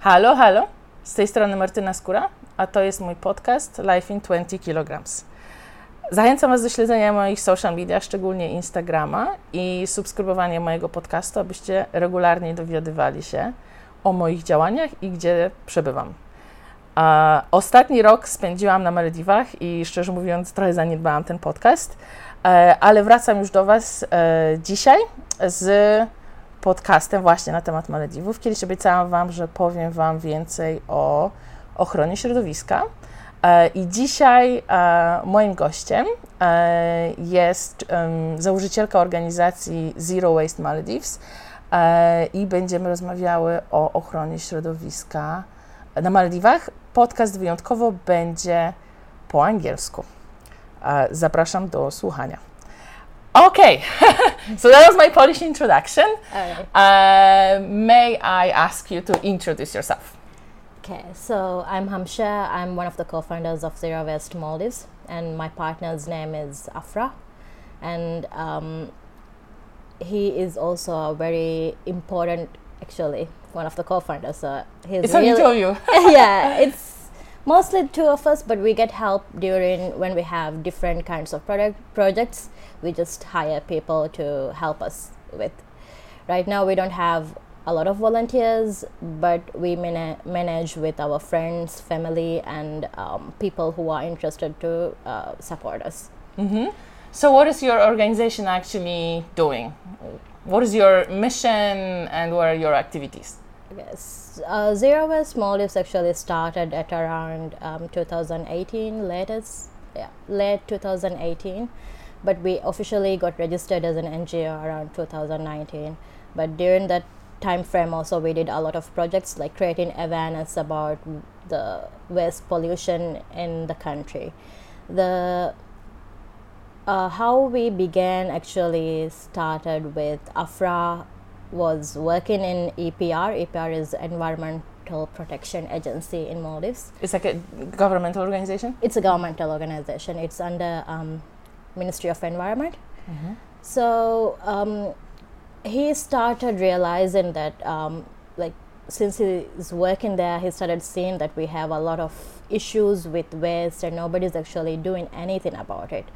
Halo, halo. Z tej strony Martyna Skóra, a to jest mój podcast Life in 20 kg. Zachęcam Was do śledzenia moich social media, szczególnie Instagrama i subskrybowania mojego podcastu, abyście regularnie dowiadywali się o moich działaniach i gdzie przebywam. A ostatni rok spędziłam na Malediwach i szczerze mówiąc trochę zaniedbałam ten podcast, e, ale wracam już do Was e, dzisiaj z podcastem właśnie na temat Malediwów. Kiedyś obiecałam Wam, że powiem Wam więcej o ochronie środowiska. E, I dzisiaj e, moim gościem e, jest założycielka organizacji Zero Waste Maldives i będziemy rozmawiały o ochronie środowiska na Maldiwach. Podcast wyjątkowo będzie po angielsku. Zapraszam do słuchania. Okay, so that was my Polish introduction. Uh, may I ask you to introduce yourself? Okay, so I'm Hamsha. I'm one of the co-founders of Zero Waste Maldives, and my partner's name is Afra, and um, he is also a very important, actually, one of the co-founders. So he's it's really, two you. yeah, it's mostly two of us, but we get help during when we have different kinds of product projects. We just hire people to help us with. Right now, we don't have a lot of volunteers, but we mana- manage with our friends, family, and um, people who are interested to uh, support us. Mm-hmm. So, what is your organization actually doing? What is your mission, and what are your activities? Yes, uh, Zero Waste Maldives actually started at around um, 2018, latest, yeah, late 2018, but we officially got registered as an NGO around 2019. But during that time frame, also we did a lot of projects like creating awareness about the waste pollution in the country. The uh, how we began actually started with Afra was working in EPR. EPR is Environmental Protection Agency in Maldives. It's like a governmental organization. It's a governmental organization. It's under um, Ministry of Environment. Mm-hmm. So um, he started realizing that, um, like, since he's working there, he started seeing that we have a lot of issues with waste and nobody's actually doing anything about it.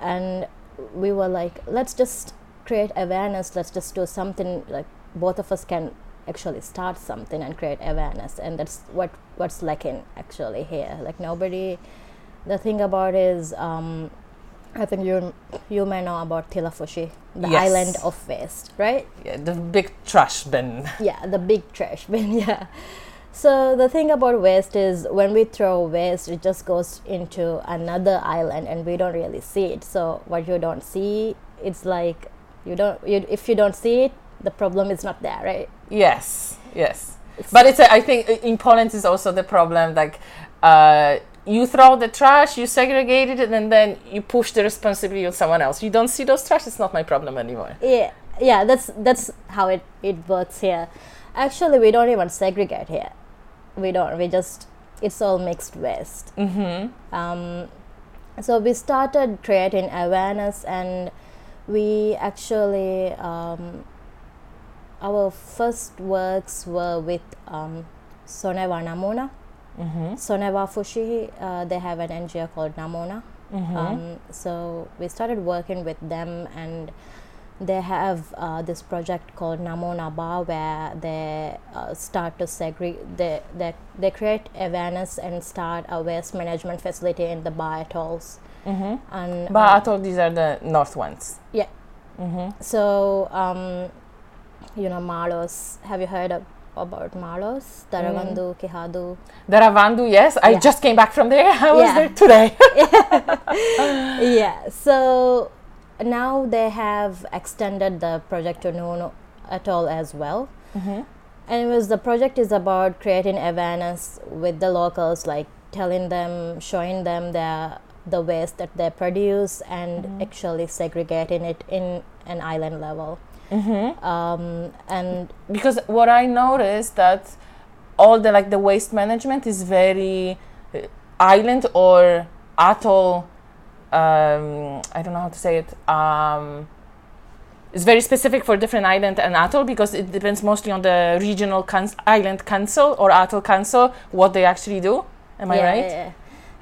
And we were like, let's just create awareness let's just do something like both of us can actually start something and create awareness and that's what what's lacking actually here like nobody the thing about is um, I think you you may know about Thilafushi, the yes. island of waste, right? Yeah, the big trash bin. Yeah, the big trash bin. Yeah. So the thing about waste is when we throw waste, it just goes into another island, and we don't really see it. So what you don't see, it's like you don't you, if you don't see it the problem is not there right? Yes yes. It's but it's a, I think in Poland is also the problem like uh, you throw the trash you segregate it and then you push the responsibility on someone else. You don't see those trash it's not my problem anymore. Yeah yeah that's that's how it it works here. Actually we don't even segregate here. We don't we just it's all mixed waste. Mm-hmm. um, so we started creating awareness and we actually um, our first works were with um, Soneva Namoona. Mm-hmm. Fushi, uh, they have an NGO called Namoona. Mm-hmm. Um, so we started working with them, and they have uh, this project called Namoona Baa, where they uh, start to segregate. They, they they create awareness and start a waste management facility in the Baa atolls. Mm-hmm. And but um, I thought these are the north ones. Yeah. Mm-hmm. So um, you know Maalhos. Have you heard of, about Maalhos? Dharavandhoo, mm. Kihaadhoo. Dharavandhoo, yes. I yeah. just came back from there. I was yeah. there today. yeah. So now they have extended the project to Noonu Atoll as well. Mm-hmm. And it was the project is about creating awareness with the locals, like telling them, showing them their the waste that they produce and mm-hmm. actually segregating it in an island level. Mm-hmm. Um, and because what I noticed that all the like the waste management is very uh, island or atoll. Um, I don't know how to say it. Um, is very specific for different island and atoll because it depends mostly on the regional cons- island council or atoll council what they actually do. Am I right? yeah, yeah.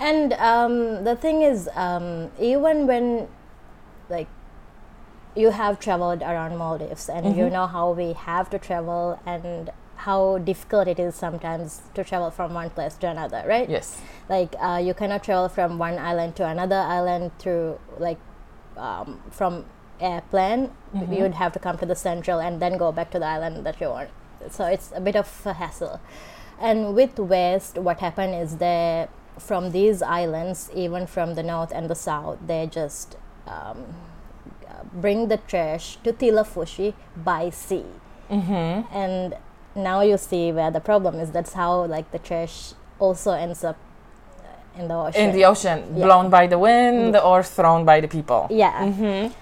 And um, the thing is, um, even when like you have traveled around Maldives and you Mhm. know how we have to travel and how difficult it is sometimes to travel from one place to another, right? Yes. Like uh, you cannot travel from one island to another island through like um, from airplane. Mhm. You'd have to come to the central and then go back to the island that you want. So it's a bit of a hassle. And with West, what happened is they from these islands, even from the north and the south, they just um, bring the trash to Thilafushi by sea Mm-hmm. and now you see where the problem is that's how like the trash also ends up in the ocean In the ocean, Yeah. blown by the wind or thrown by the people. yeah Mm-hmm.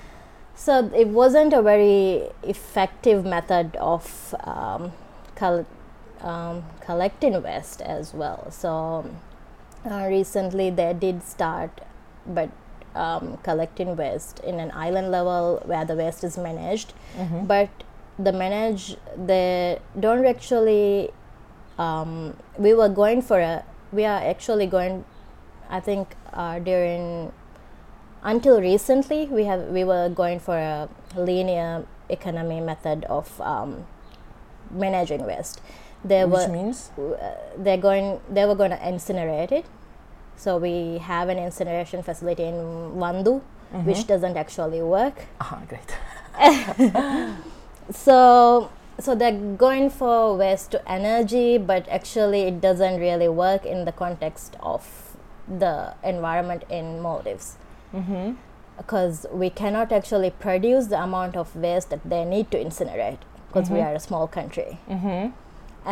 so it wasn't a very effective method of um, col- um, collecting waste as well so uh, recently they did start but um, collecting waste in an island level where the waste is managed Mm-hmm. but the manage they don't actually um, we were going for a we are actually going i think uh, during until recently we have we were going for a linear economy method of um, managing waste there Which were means? uh, they're going they were going to incinerate it so we have an incineration facility in Vandhoo which doesn't actually work Ah, great. so so they're going for waste to energy but actually it doesn't really work in the context of the environment in maldives Mm-hmm. because we cannot actually produce the amount of waste that they need to incinerate because we Mhm. are a small country Mm-hmm.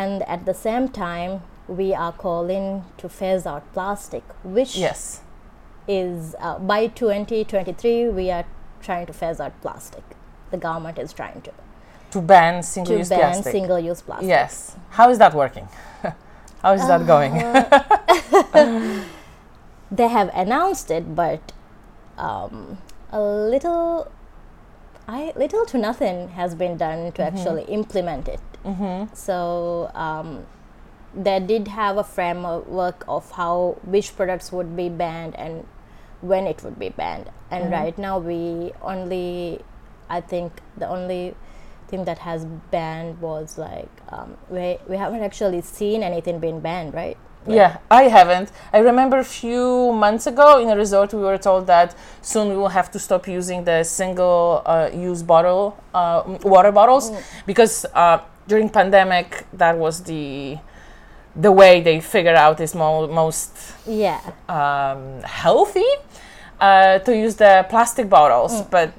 and at the same time we are calling to phase out plastic which Yes. is uh, by 2023 we are trying to phase out plastic the government is trying to To ban single-use ban plastic. single-use plastic Yes. How is that working? How is that going? Uh, they have announced it, but um, a little, I little to nothing has been done to actually implement it. mm-hmm. So um, they did have a framework of how which products would be banned and when it would be banned. And Mhm. right now, we only, I think, the only thing that has banned was like um, we we haven't actually seen anything being banned, right? Like- Yeah, I haven't. I remember a few months ago in a resort, we were told that soon we will have to stop using the single uh, use bottle, uh, water bottles, Mm. because uh, during pandemic, that was the the way they figure out is mo- most Yeah. um, healthy uh, to use the plastic bottles. Mm. But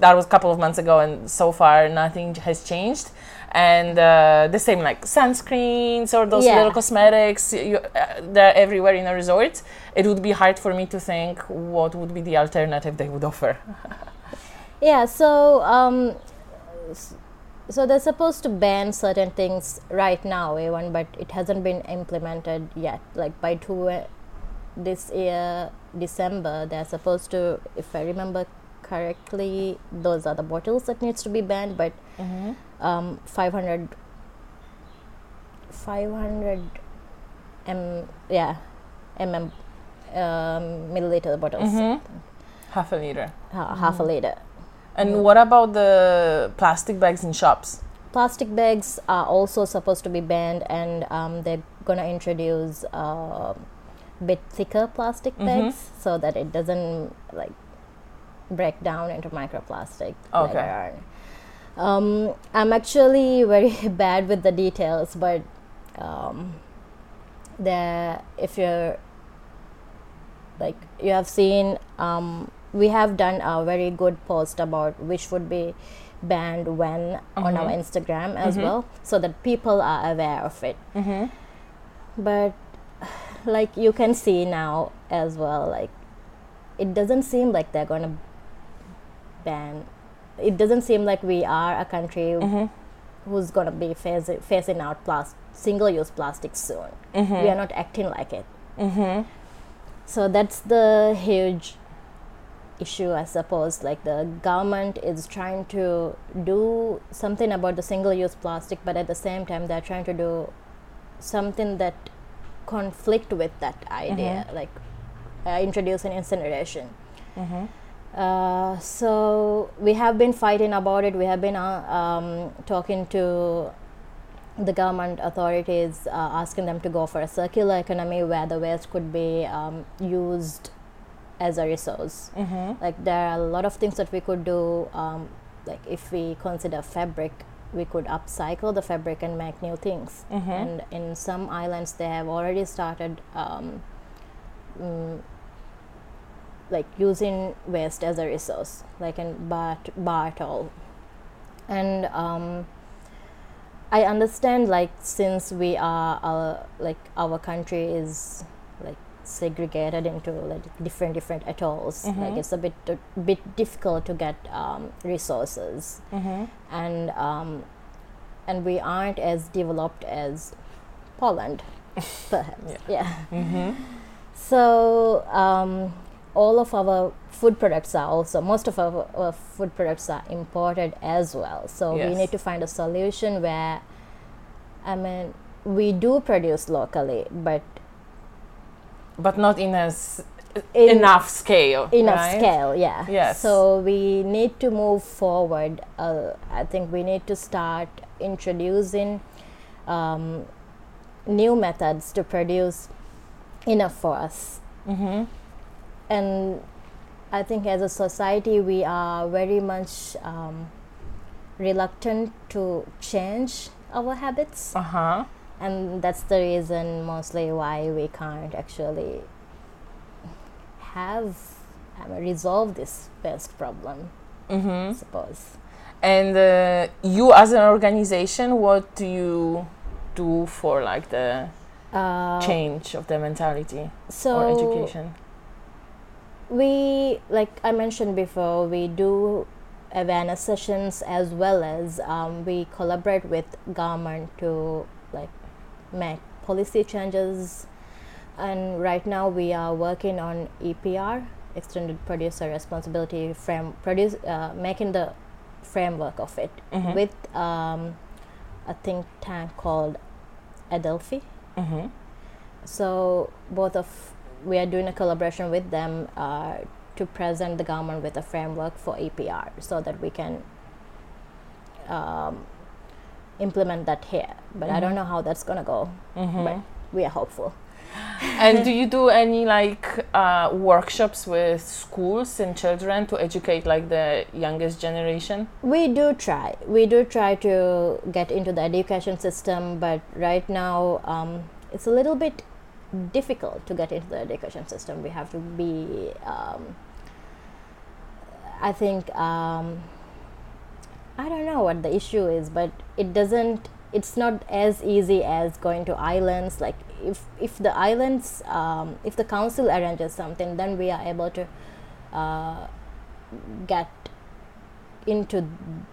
that was a couple of months ago, and so far nothing has changed. And uh, the same like sunscreens or those Yeah. little cosmetics, you, uh, they're everywhere in a resort. It would be hard for me to think what would be the alternative they would offer. Yeah, so um, so they're supposed to ban certain things right now, even, but it hasn't been implemented yet. Like by two uh, this year December, they're supposed to, if I remember correctly, those are the bottles that needs to be banned. But Mm-hmm. um, 500, 500 m yeah mm um, milliliter bottles, Mm-hmm. Half a liter. uh, half a liter. And what about the plastic bags in shops? plastic bags are also supposed to be banned and um, they're gonna introduce a bit thicker plastic Mhm. bags so that it doesn't like break down into microplastic Okay. later on. Um, I'm actually very bad with the details, but um, the if you're like you have seen um, we have done a very good post about which would be banned when on our Mhm. Instagram as Mhm. well, so that people are aware of it. Mm-hmm. But like you can see now as well, like it doesn't seem like they're gonna ban. It doesn't seem like we are a country Mm-hmm. who's gonna be phasing, phasing out plas- single-use plastic soon. Mm-hmm. We are not acting like it. Mm-hmm. So that's the huge issue, I suppose. Like the government is trying to do something about the single-use plastic, but at the same time, they're trying to do something that conflict with that idea, like uh, introducing incineration. Uh, so we have been fighting about it. We have been uh, um, talking to the government authorities, uh, asking them to go for a circular economy where the waste could be um, used as a resource. Like there are a lot of things that we could do. Um, like if we consider fabric, we could upcycle the fabric and make new things. And in some islands, they have already started um, mm, like using waste as a resource, like in Bart Bartol. And um, I understand, like since we are uh, like our country is segregated into like different different atolls, like it's a bit a bit difficult to get um, resources, and um, and we aren't as developed as Poland, perhaps. Yeah. So um, all of our food products are also most of our, our food products are imported as well. So we need to find a solution where, I mean, we do produce locally, but But not in a s- in enough scale. enough right? scale yeah Yes. so we need to move forward uh, i think we need to start introducing um, new methods to produce enough for us Mm-hmm. and i think as a society we are very much um, reluctant to change our habits Uh huh. And that's the reason mostly why we can't actually have um, resolve this waste problem Mm-hmm. I suppose And uh, you, as an organization, what do you do for like the uh, change of the mentality so or education? we like i mentioned before we do awareness sessions as well as um, we collaborate with government to make policy changes and right now we are working on epr extended producer responsibility frame produce uh, making the framework of it Mhm. with um, a think tank called adelphi Mm-hmm. so both of we are doing a collaboration with them uh, to present the government with a framework for EPR so that we can um, implement that here. But I don't know how that's gonna go. But we are hopeful. and do you do any like uh, workshops with schools and children to educate like the youngest generation? We do try. We do try to get into the education system, but right now um, it's a little bit difficult to get into the education system. We have to be, um, I think, um, I don't know what the issue is, but it doesn't. It's not as easy as going to islands. Like if if the islands, um, if the council arranges something, then we are able to uh, get into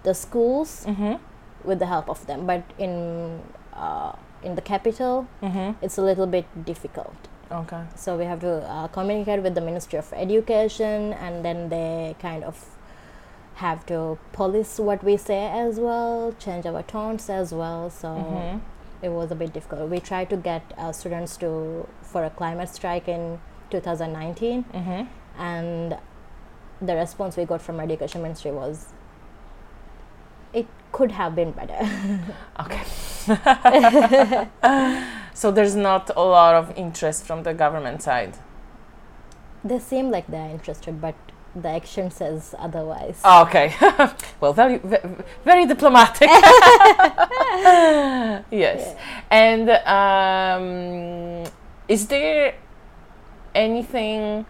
the schools Mm-hmm. with the help of them. But in uh, in the capital, Mm-hmm. it's a little bit difficult. Okay. So we have to uh, communicate with the Ministry of Education, and then they kind of have to police what we say as well, change our tones as well. So Mhm. it was a bit difficult. We tried to get uh, students to for a climate strike in 2019, Mm-hmm. and the response we got from Education Ministry was it could have been better. Okay. so there's not a lot of interest from the government side. they seem like they're interested, but the action says otherwise. Oh, okay. well, very, very diplomatic. yes. And um, is there anything?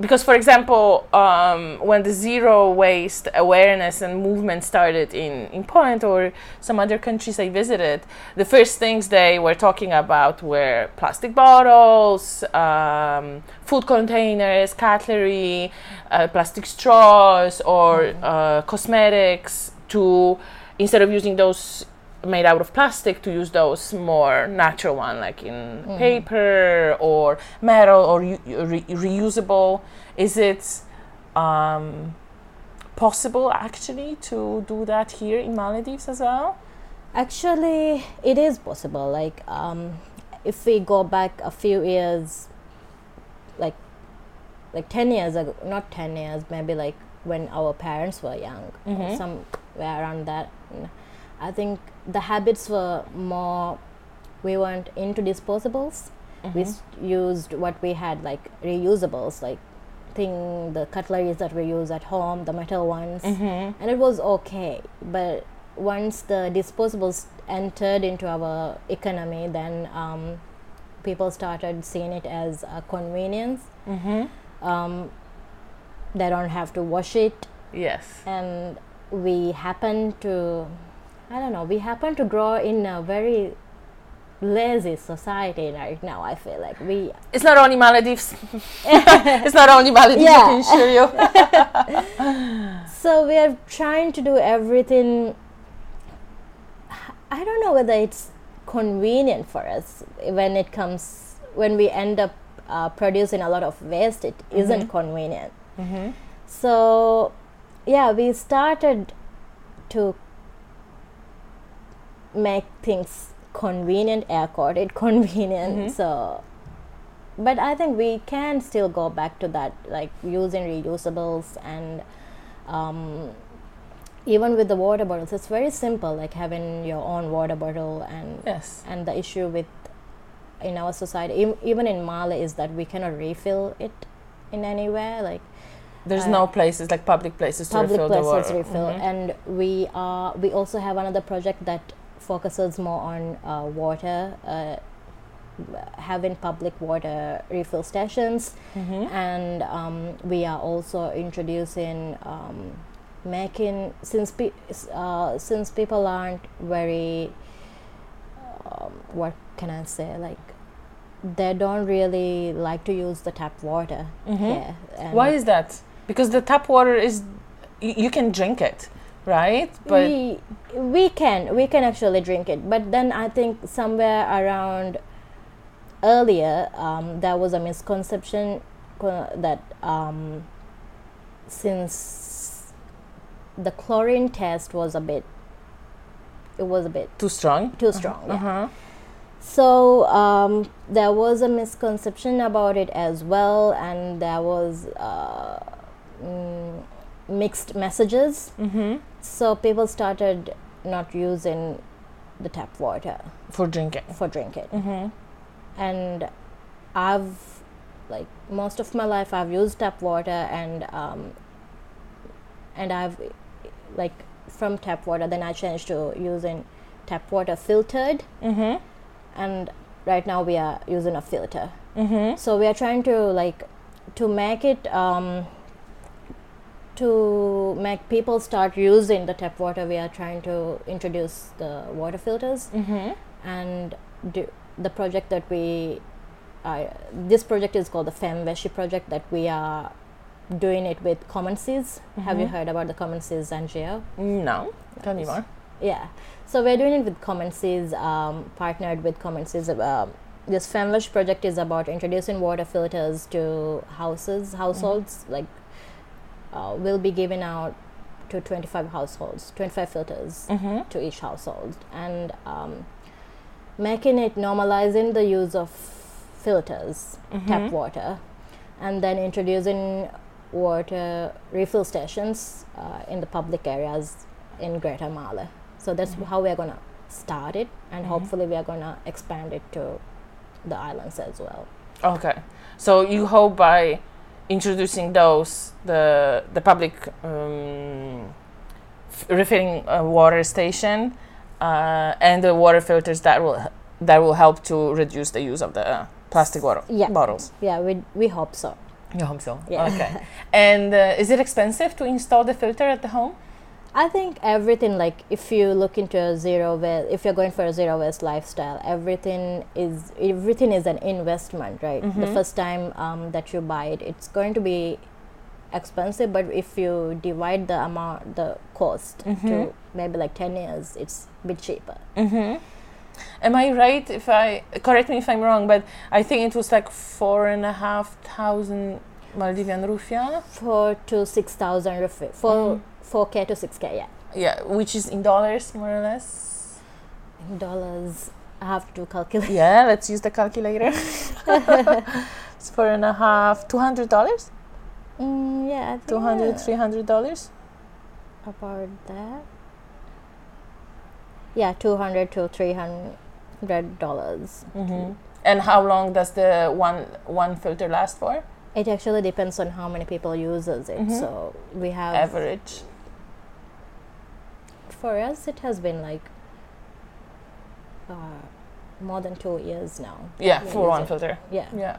Because, for example, um, when the zero waste awareness and movement started in, in Poland or some other countries I visited, the first things they were talking about were plastic bottles, um, food containers, cutlery, uh, plastic straws, or uh, cosmetics. To instead of using those made out of plastic, to use those more natural one, like in paper or metal or re- reusable. Is it? um, possible actually to do that here in Maldives as well? Actually, it is possible. Like, um, if we go back a few years, like, like ten years ago, not ten years, maybe like when our parents were young, Mhm. somewhere around that. I think the habits were more. We weren't into disposables. We used what we had, like reusables, like thing the cutleries that we use at home, the metal ones Mm-hmm. and it was okay but once the disposables entered into our economy then um, people started seeing it as a convenience Mm-hmm. um, they don't have to wash it Yes. and we happen to i don't know we happen to grow in a very lazy society right now i feel like we It's not only Maldives. it's not only Maldives, Yeah. I can assure you. So we are trying to do everything. I don't know whether it's convenient for us when it comes when we end up uh, producing a lot of waste. It not convenient. mm-hmm. So yeah, we started to make things convenient, air quoted convenient. Mhm. So, but I think we can still go back to that, like using reusables and um, even with the water bottles, it's very simple, like having your own water bottle and Yes. and the issue with in our society, even in Male, is that we cannot refill it in anywhere, like There's Uh, no places like public places to public refill the places water. refill Mhm. and we are we also have another project that focuses more on uh, water uh, having public water refill stations Mhm. and um, we are also introducing um, making since pe- uh, since people aren't very um, what can I say like they don't really like to use the tap water Mhm. here Why is that? Because the tap water is y- you can drink it, right? But we we can we can actually drink it but then i think somewhere around earlier um, there was a misconception that um, since the chlorine test was a bit it was a bit too strong. too strong yeah. Uh-huh. so um, there was a misconception about it as well and there was uh, mm, mixed messages Mm-hmm. So people started not using the tap water For drinking. for drinking Mm-hmm. and i've like most of my life i've used tap water and um, and i've like from tap water then i changed to using tap water filtered Mm-hmm. and right now we are using a filter Mm-hmm. so we are trying to like to make it um, to make people start using the tap water we are trying to introduce the water filters Mm-hmm. and do, the project that we uh, this project is called the femveshi project that we are doing it with common seas have you Mhm. heard about the common seas ngo No. Tell me more. yeah so we're doing it with common seas um, partnered with common seas um, this femvesh project is about introducing water filters to houses households like uh, will be given out to 25 households 25 filters Mm-hmm. to each household and um, making it normalizing the use of filters tap Mhm. water and then introducing water refill stations uh, in the public areas in greater male so that's Mhm. how we're going to start it and Mhm. hopefully we're going to expand it to the islands as well Okay. So you hope by introducing those the the public um, f- refilling uh, water station uh, and the water filters that will that will help to reduce the use of the uh, plastic water Yeah. bottles. yeah we, we hope so You hope so. Yeah. Okay. and uh, is it expensive to install the filter at the home? I think everything like if you look into a zero waste, if you're going for a zero waste lifestyle, everything is everything is an investment, right? The Mhm. first time um, that you buy it, it's going to be expensive, but if you divide the amount, the cost Mhm. to maybe like ten years, it's a bit cheaper. Mm-hmm. Am I right if I correct me if I'm wrong, but I think it was like four and a half thousand Maldivian rufiyaa. Four to six thousand rupees. Four four k to six k. Yeah, Yeah, which is in dollars more or less. in dollars. I have to calculate. Yeah, let's use the calculator. it's four and a half, two hundred dollars, Mm, yeah, I think two hundred, uh, three hundred dollars. about that. Yeah, two hundred to three hundred dollars. Mm-hmm. And how long does the one one filter last for? It actually depends on how many people uses it. Mhm. So we have Average. For us it has been like uh, more than two years now. Yeah, Yeah, for use one it. filter. Yeah, Yeah.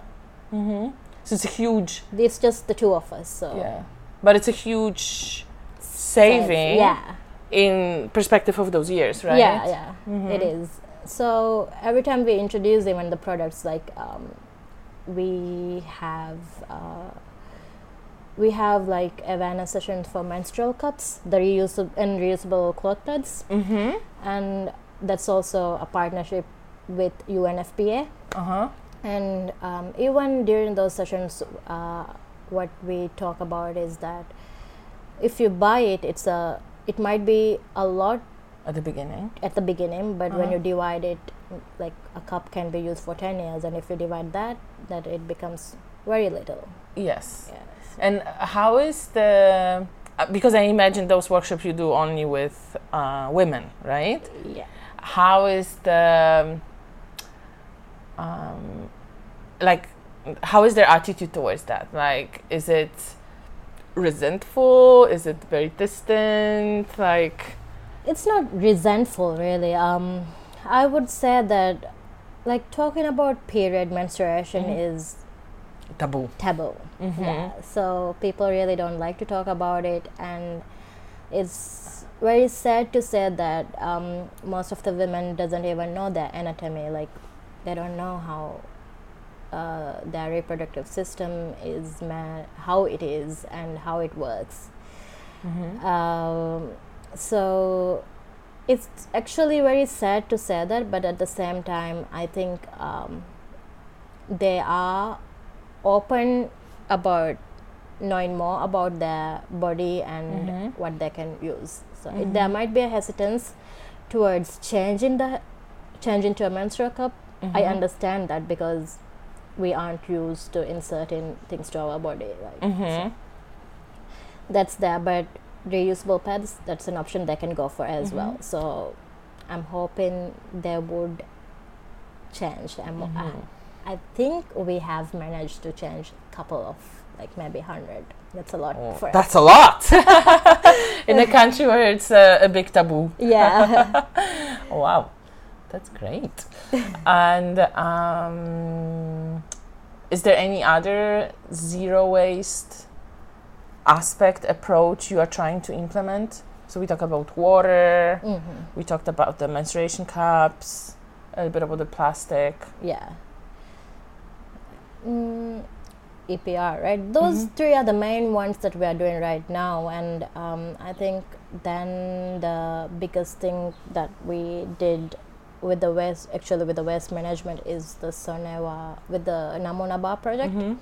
Mm-hmm. So it's a huge. it's just the two of us. So Yeah, but it's a huge saving. yeah, In perspective of those years, right? yeah, yeah. Mhm. It is. So every time we introduce even the products, like um, we have uh, we have like awareness sessions for menstrual cups, the reusable and reusable cloth pads, Mm-hmm. and that's also a partnership with UNFPA. Uh huh. And um, even during those sessions, uh, what we talk about is that if you buy it, it's a it might be a lot At the beginning. at the beginning, but when Uh-huh. you divide it, like a cup can be used for ten years, and if you divide that, that it becomes very little. Yes. Yes. And how is the? uh, Because I imagine those workshops you do only with uh, women, right? Yeah. How is the? Um, like, how is their attitude towards that? Like, is it resentful? Is it very distant? Like, It's not resentful, really. Um, I would say that, like talking about period menstruation Mhm. is taboo. taboo. Mm-hmm. Yeah, so people really don't like to talk about it, and it's very sad to say that um, most of the women doesn't even know their anatomy. Like they don't know how uh, their reproductive system is, how it is, and how it works. Mm-hmm. Um, so it's actually very sad to say that, but at the same time, I think um, they are open about knowing more about their body and Mhm. what they can use. So it, Mhm. there might be a hesitance towards changing the changing to a menstrual cup. I Mhm. understand that because we aren't used to inserting things to our body, right? Mm-hmm. that's there but reusable pads that's an option they can go for as Mhm. well so i'm hoping they would change I'm, Mhm. I, think we have managed to change a couple of like maybe 100 that's a lot Oh, for us that's a lot in a country where it's uh, a big taboo. yeah wow, that's great. and um, is there any other zero waste aspect approach you are trying to implement? So we talked about water. hmm We talked about the menstruation cups. A little bit about the plastic. yeah mm, EPR, right? Those Mhm. three are the main ones that we are doing right now, and um, I think then the biggest thing that we did with the waste, actually with the waste management, is the Soneva with the Namoona Baa project. Mhm.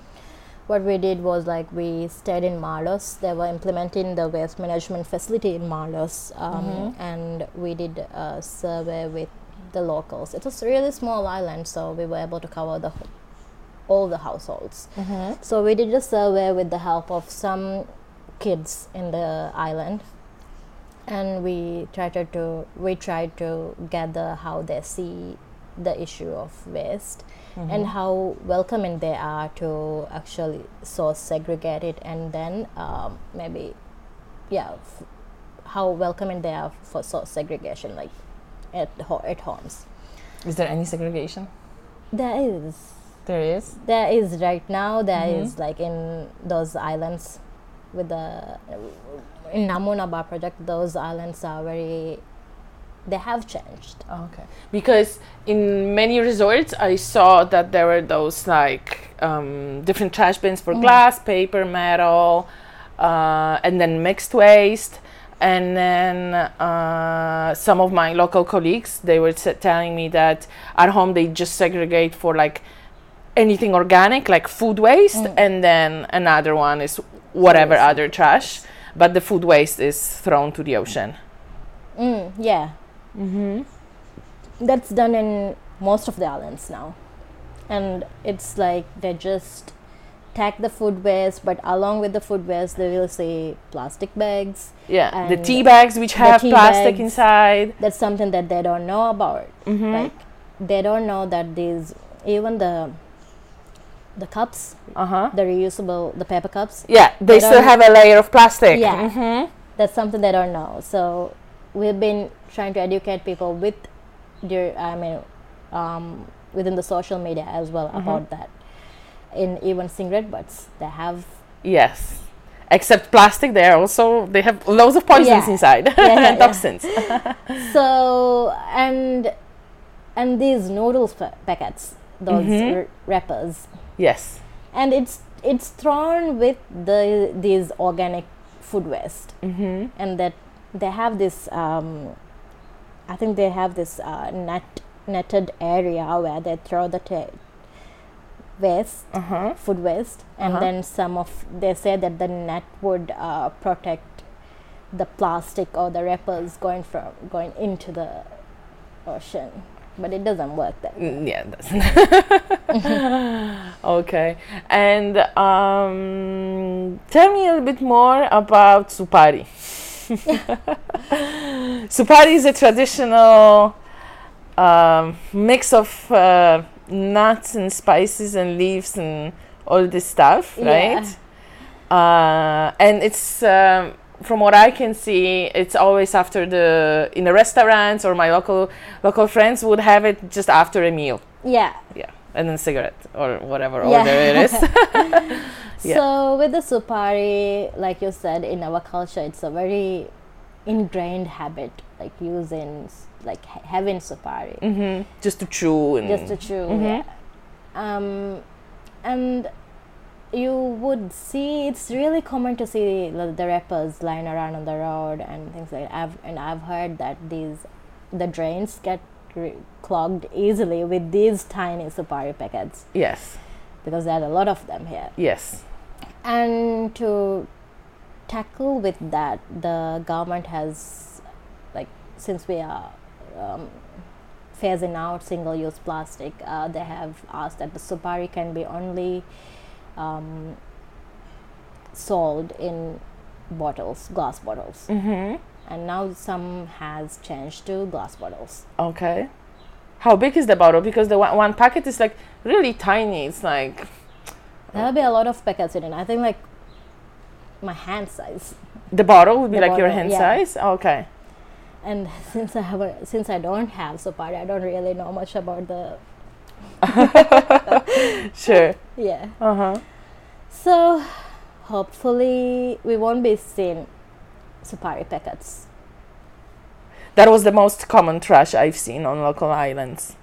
What we did was like we stayed in Maalhos. They were implementing the waste management facility in Maalhos, um, Mhm. and we did a survey with the locals. It was a really small island, so we were able to cover the wh- all the households. Mhm. So we did a survey with the help of some kids in the island, and we tried to we tried to gather how they see the issue of waste and Mhm. how welcoming they are to actually so segregate it and then um, maybe yeah f- how welcoming they are for so segregation like at ho- at homes Is there any segregation? there is There is. there is right now There is Mhm. like in those islands with the in Namoona Baa project those islands are very they have changed Okay. Because in many resorts, I saw that there were those like um, different trash bins for Mhm. glass, paper, metal, uh, and then mixed waste. And then uh, some of my local colleagues, they were s- telling me that at home they just segregate for like anything organic like food waste Mm. and then another one is whatever other trash but the food waste is thrown to the ocean Mm, yeah. mm-hmm. That's done in most of the islands now. And it's like they just tag the food waste, but along with the food waste, they will say plastic bags. yeah the tea bags which have plastic bags. inside That's something that they don't know about. mm-hmm. Like they don't know that these even the the cups, uh-huh the reusable, the paper cups. yeah they, They still have a layer of plastic Yeah. mm-hmm. That's something they don't know. So we've been trying to educate people with, their, I mean, um, within the social media as well Mhm. about that. In even cigarette butts, they have yes except plastic they are also they have loads of poisons Yeah. inside Yeah, yeah, and toxins so and and these noodles pa- packets, those Mhm. r- wrappers, yes and it's it's thrown with the these organic food waste. mm-hmm. and that they have this um, i think they have this uh, net netted area where they throw the waste uh-huh food waste and Uh-huh. then some of they say that the net would uh, protect the plastic or the wrappers going from going into the ocean but it doesn't work that way. Mm, Yeah, it doesn't. okay. And um, tell me a little bit more about supari. supari is a traditional um, mix of uh, nuts and spices and leaves and all this stuff, right? Uh, and it's um, from what I can see, it's always after the in the restaurants or my local local friends would have it just after a meal, Yeah. yeah and then cigarette or whatever Yeah. order it is. Yeah. So with the supari, like you said, in our culture, it's a very ingrained habit, like using, like ha- having supari hmm Just to chew and just to chew. Mhm. Yeah. Um, and you would see it's really common to see the, the rappers lying around on the road and things like that. I've, and I've heard that these the drains get clogged easily with these tiny supari packets. Yes, because there are a lot of them here. yes, and to tackle with that the government has like since we are um, phasing out single-use plastic uh, they have asked that the supari can be only um, sold in bottles glass bottles. Hmm and now some has changed to glass bottles Okay. How big is the bottle? Because the one, one packet is like really tiny. It's like there'll be a lot of packets in it i think like my hand size the bottle would be The like your hand yeah. size. Okay. and since I haven't, since I don't have supari, I don't really know much about the Sure. yeah. Uh huh. So hopefully we won't be seeing supari packets. That was the most common trash I've seen on local islands.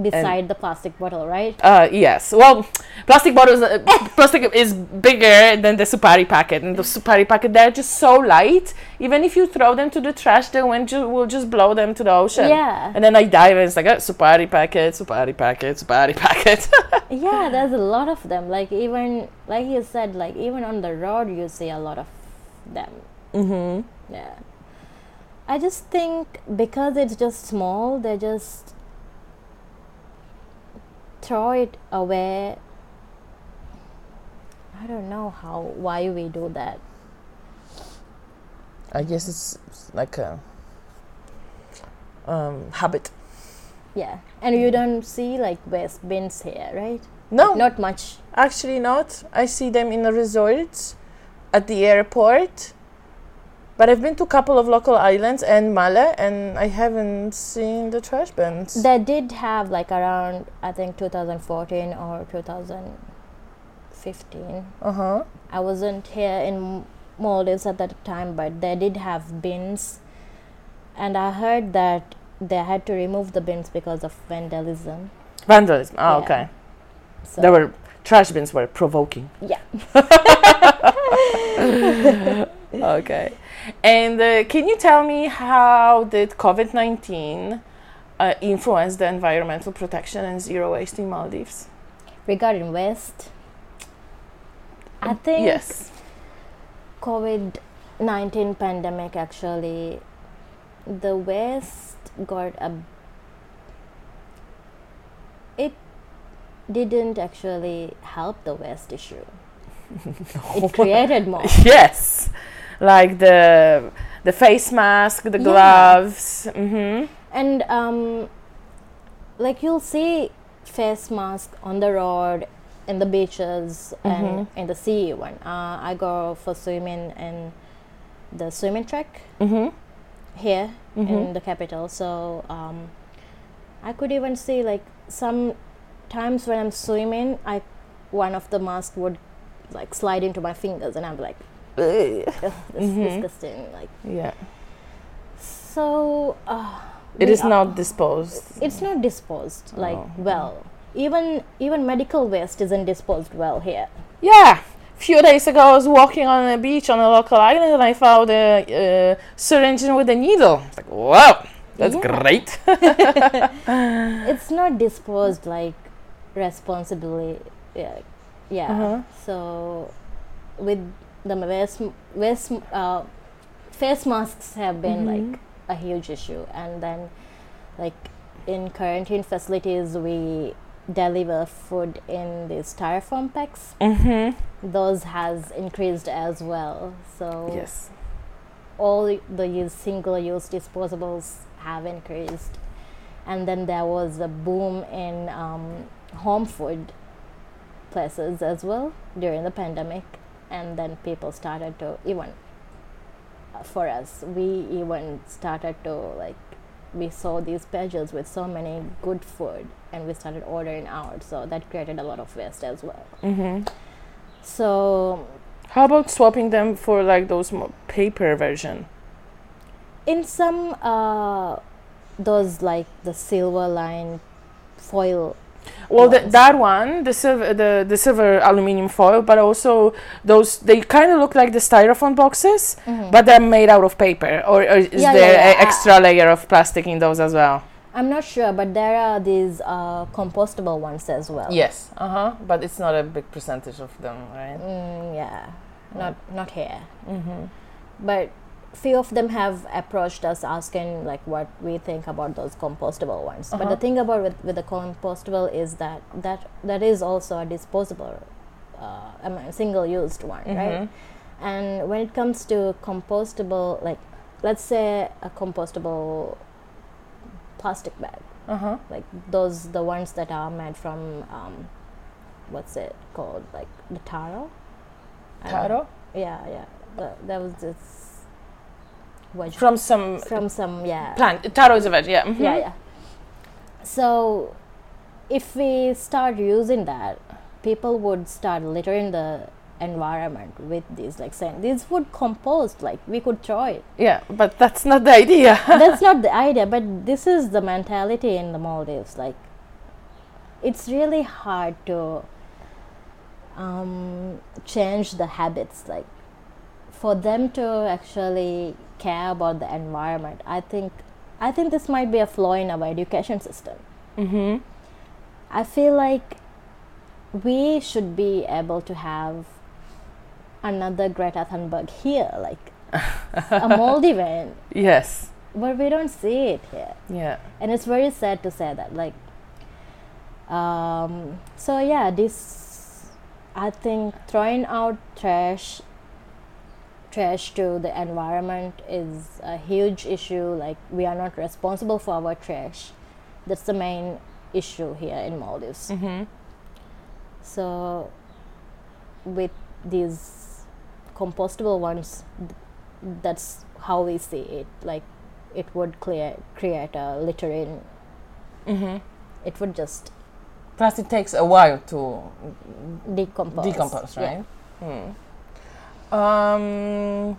beside the plastic bottle, right? Uh, yes. Well, plastic bottles, uh, plastic is bigger than the supari packet, and the supari packet they're just so light. Even if you throw them to the trash, the wind ju- will just blow them to the ocean. Yeah, And then I dive and it's like a supari packet, supari packet, supari packet. yeah. There's a lot of them. Like even like you said, like even on the road, you see a lot of them. Mm-hmm. Yeah. I just think because it's just small, they just throw it away. I don't know how why we do that. I guess it's like a um, habit. Yeah, and you don't see like waste bins here, right? No, Not much. actually not. I see them in the resorts, at the airport. But I've been to a couple of local islands and Male, and I haven't seen the trash bins. They did have like around I think 2014 or 2015. Uh huh. I wasn't here in Maldives at that time, but they did have bins, and I heard that they had to remove the bins because of vandalism. Vandalism. Oh, Yeah. okay. So There were trash bins were provoking. yeah. okay. And uh, can you tell me how did COVID 19 uh, influence the environmental protection and zero waste in Maldives? regarding waste, I think Yes. COVID 19 pandemic actually, the West got a. It didn't actually help the West issue. It created more. yes. Like the the face mask, the Yeah. gloves. Mm-hmm. And um, like you'll see face mask on the road, in the beaches, and in the sea. Even uh, I go for swimming in the swimming track Mm-hmm. here in the capital. So um, I could even see like some times when I'm swimming, I one of the mask would like slide into my fingers, and I'm like, Ugh, this is disgusting. Like Yeah. so. Uh, It is are- not disposed. it's not disposed like Oh. well even even medical waste isn't disposed well here Yeah. A few days ago, I was walking on a beach on a local island and I found a uh, syringe with a needle. It's like, wow, that's Yeah. great. it's not disposed like responsibly yeah, yeah. Uh-huh. so with the waste waste uh, face masks have been like a huge issue. And then like in quarantine facilities we deliver food in these styrofoam packs. Mm-hmm. those has increased as well. So Yes. all the use single use disposables have increased. And then there was a boom in um, home food places as well during the pandemic and then people started to even uh, for us we even started to like we saw these pages with so many good food and we started ordering out so that created a lot of waste as well Mm-hmm. so How about swapping them for like those paper version? in some uh, those like the silver line foil Well, th- ones. that one, the silver, the, the silver aluminium foil, but also those they kind of look like the styrofoam boxes, but they're made out of paper. Or, or is Mm-hmm. Yeah, there yeah, an yeah, extra layer of plastic in those as well? i'm not sure but there are these uh, compostable ones as well Yes. Uh huh. But it's not a big percentage of them, right? mm, yeah not not here but few of them have approached us asking like what we think about those compostable ones. But the thing about with, with the compostable is that that that is also a disposable uh, I mean, single used one right? And when it comes to compostable like let's say a compostable plastic bag. Uh huh. like those the ones that are made from um, what's it called? Like the taro? I don't know. Taro yeah yeah. The, that was this veg- from some from some yeah plant. Taro is a veg. Yeah. mhm. yeah yeah so if we start using that people would start littering the environment with these like saying these would compost like we could throw it Yeah, but that's not the idea. that's not the idea but this is the mentality in the maldives like it's really hard to um, change the habits like for them to actually care about the environment i think i think this might be a flaw in our education system mm-hmm. i feel like we should be able to have another greta thunberg here like a maldivian Yes. but we don't see it here Yeah. and it's very sad to say that like um, so yeah this i think throwing out trash trash to the environment is a huge issue like we are not responsible for our trash that's the main issue here in maldives Mm-hmm. so with these compostable ones that's how we see it like it would clear create a littering Mm-hmm. it would just Plus, it takes a while to decompose decompose, Yeah. right? Um,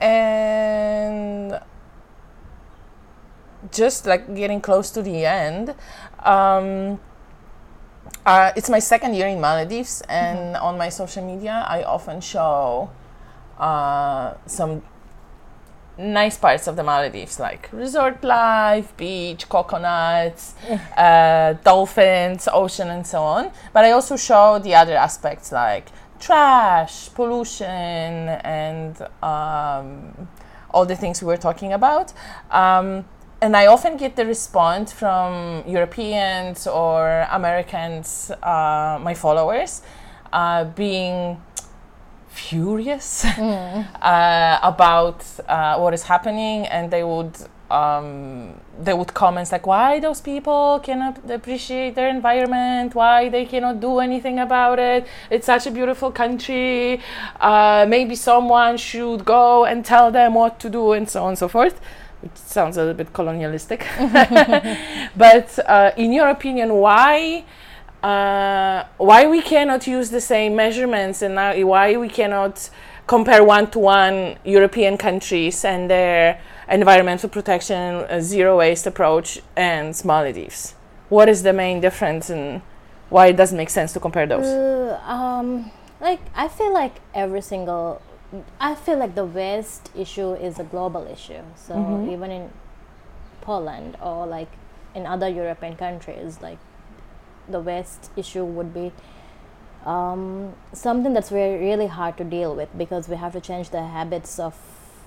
and just like getting close to the end, um, uh, it's my second year in Maldives, and on my social media, I often show uh, some nice parts of the Maldives, like resort life, beach, coconuts, uh, dolphins, ocean, and so on. But I also show the other aspects like trash, pollution, and um, all the things we were talking about. Um, and I often get the response from Europeans or Americans, uh, my followers, uh, being furious uh, about uh, what is happening, and they would um, they would comment like, "Why those people cannot appreciate their environment? Why they cannot do anything about it? It's such a beautiful country. Uh, maybe someone should go and tell them what to do, and so on and so forth." Which sounds a little bit colonialistic, but uh, in your opinion, why? uh, why we cannot use the same measurements and why we cannot compare one to one European countries and their environmental protection, zero waste approach, and Maldives. What is the main difference and why it doesn't make sense to compare those? Uh, um, like I feel like every single, I feel like the waste issue is a global issue. So even in Poland or like in other European countries, like the waste issue would be um, something that's very really hard to deal with because we have to change the habits of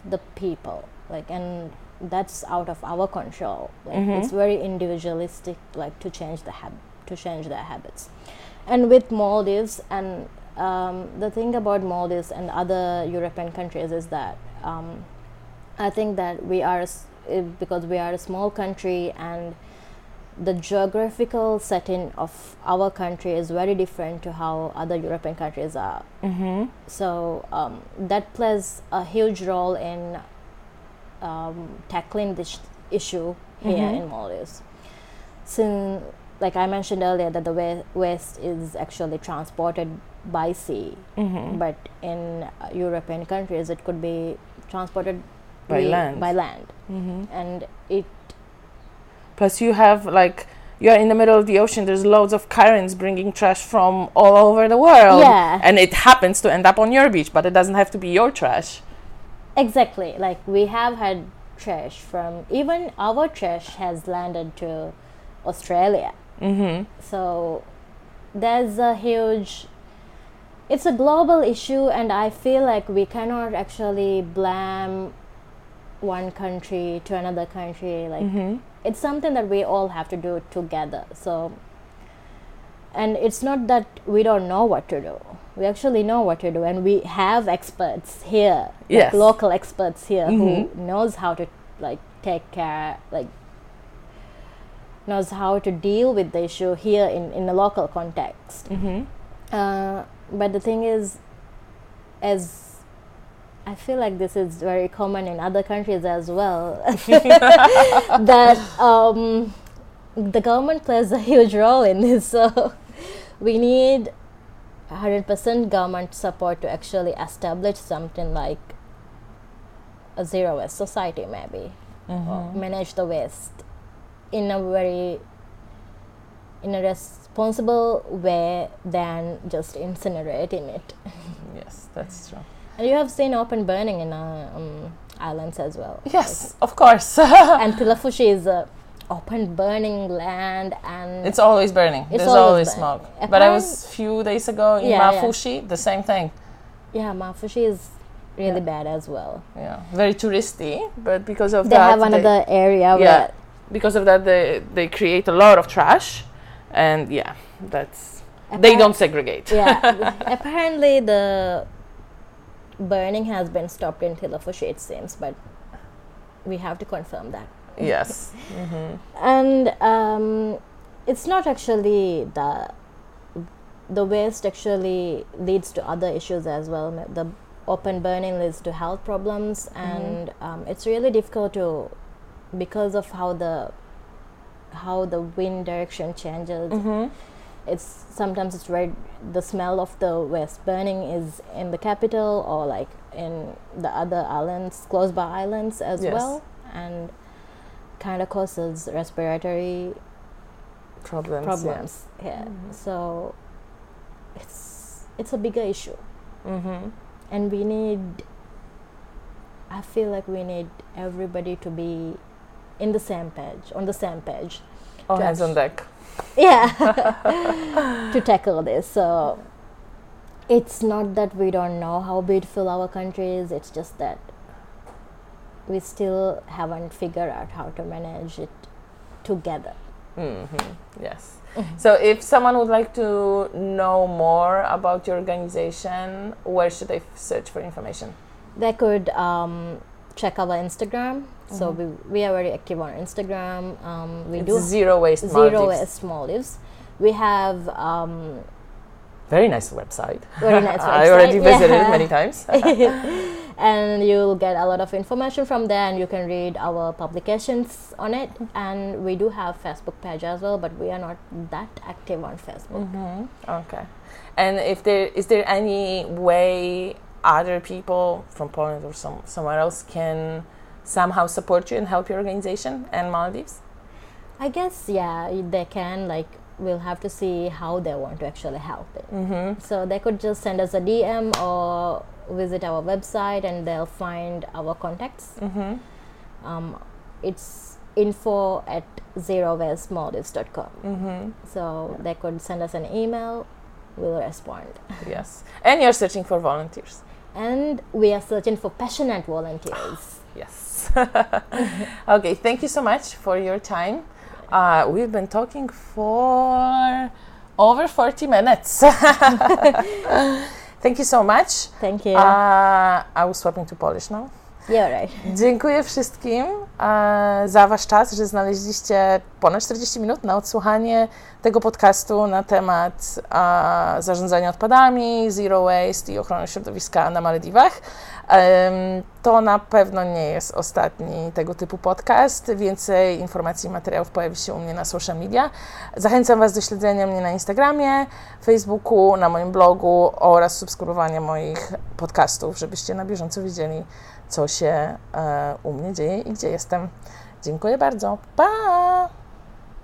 the people like and that's out of our control like it's very individualistic like to change the hab- to change their habits and with maldives and um, the thing about maldives and other european countries is that um, i think that we are eh, because we are a small country and the geographical setting of our country is very different to how other European countries are. Mm-hmm. So um, that plays a huge role in um, tackling this issue here in Maldives. Since, like I mentioned earlier, that the waste is actually transported by sea, Mm-hmm. but in European countries it could be transported By land. By land, Mm-hmm. and it Plus, you have like you're in the middle of the ocean. There's loads of currents bringing trash from all over the world, Yeah. and it happens to end up on your beach, but it doesn't have to be your trash. Exactly. Like we have had trash from even our trash has landed to Australia. Mm-hmm. So there's a huge it's a global issue and I feel like we cannot actually blame one country to another country like Mm-hmm. it's something that we all have to do together. So and it's not that we don't know what to do. We actually know what to do and we have experts here. Yes. Like local experts here Mhm. who knows how to like take care like knows how to deal with the issue here in, in a local context. Mm-hmm. Uh, but the thing is, as I feel like this is very common in other countries as well, that um, the government plays a huge role in this. So we need 100% government support to actually establish something like a zero waste society, maybe, or manage the waste in a very in a responsible way than just incinerating it. Yes, that's true. And you have seen open burning in uh, um, islands as well. Yes, of course. And Thilafushi is a open burning land and it's always burning. It's There's always always, smoke. But I was few days ago in Yeah, yeah. Mafushi, the same thing. yeah, Mafushi is really Yeah. bad as well. Yeah, very touristy, but because of They that, have they- another area yeah, because of that, they they create a lot of trash, and yeah, that's they don't segregate. yeah, apparently the burning has been stopped in Thilafushi, it seems, but we have to confirm that. Yes. hmm and um, it's not actually the the waste actually leads to other issues as well. The open burning leads to health problems and um, it's really difficult to because of how the how the wind direction changes hmm it's sometimes it's very the smell of the waste burning is in the capital or like in the other islands close by islands as Yes. well. And kind of causes respiratory Problems. problems here so it's it's a bigger issue Yeah. hmm and we need I feel like we need everybody to be in the same page, on the same page. All hands on deck. Yeah, to tackle this. So it's not that we don't know how beautiful our country is. It's just that we still haven't figured out how to manage it together. hmm Yes. So, if someone would like to know more about your organization, where should they f- search for information? they could um, check our Instagram. So we, we are very active on Instagram. Um, we It's do zero waste. zero Maldives. waste Maldives. We have um, Very nice website. very nice website. I already visited Yeah. it many times. and you'll get a lot of information from there and you can read our publications on it and we do have facebook page as well but we are not that active on facebook hmm Okay. And if there is there any way other people from Poland or some somewhere else can somehow support you and help your organization and Maldives? i guess yeah they can like we'll have to see how they want to actually help it Mm-hmm. so they could just send us a dm or visit our website and they'll find our contacts Mm-hmm. um, it's info at zerowastemaldives.com Mm-hmm. so they could send us an email we'll respond Yes. And you're searching for volunteers. and we are searching for passionate volunteers. Yes. okay, thank you so much for your time. Uh, we've been talking for over 40 minutes. thank you so much. Thank you. Uh, I was swapping to Polish now. You're right. Dziękuję wszystkim e, za Wasz czas, że znaleźliście ponad 40 minut na odsłuchanie tego podcastu na temat e, zarządzania odpadami, zero waste i ochrony środowiska na Malediwach. To na pewno nie jest ostatni tego typu podcast. Więcej informacji i materiałów pojawi się u mnie na social media. Zachęcam Was do śledzenia mnie na Instagramie, Facebooku, na moim blogu oraz subskrybowania moich podcastów, żebyście na bieżąco wiedzieli, co się e, u mnie dzieje i gdzie jestem. Dziękuję bardzo. Pa!